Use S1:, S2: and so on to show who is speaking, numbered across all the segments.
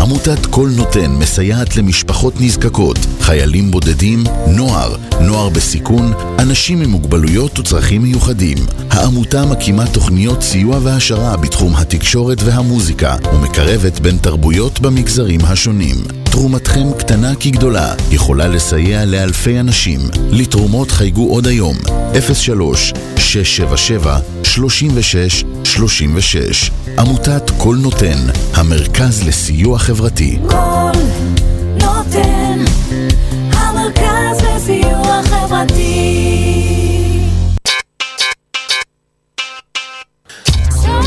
S1: עמותת קול נותן מסייעת למשפחות נזקקות, חיילים בודדים, נוער, נוער בסיכון, אנשים עם מוגבלויות וצרכים מיוחדים. העמותה מקימה תוכניות סיוע והעשרה בתחום התקשורת והמוזיקה ומקרבת בין תרבויות במגזרים השונים. תרומתכם קטנה כגדולה, יכולה לסייע לאלפי אנשים. לתרומות חייגו עוד היום, 03 677 36 36 עמותת קול נותן, המרכז לסיוע חברתי.
S2: קול נותן, המרכז לסיוע חברתי. סול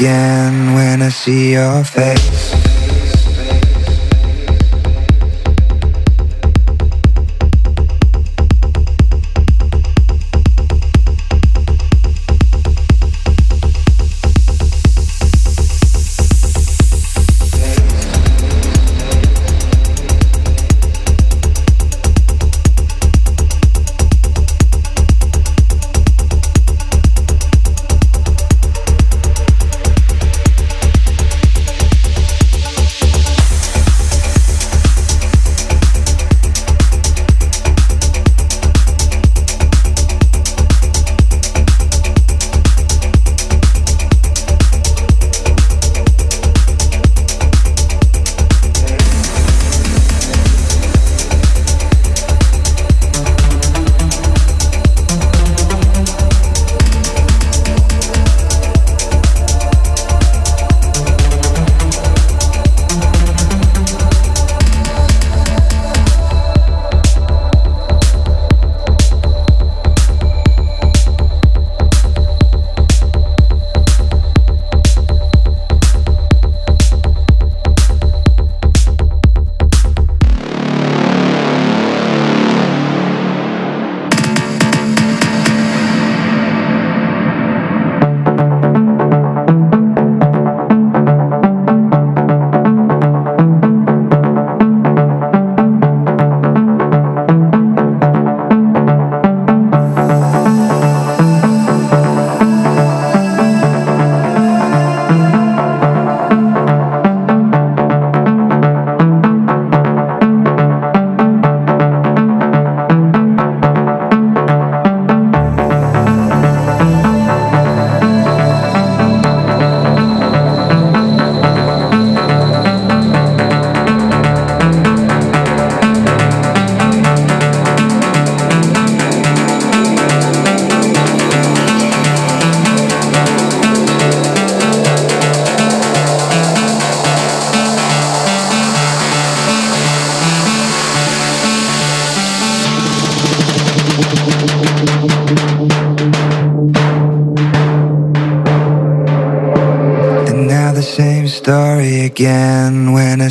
S3: again when I see your face.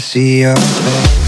S3: See your face.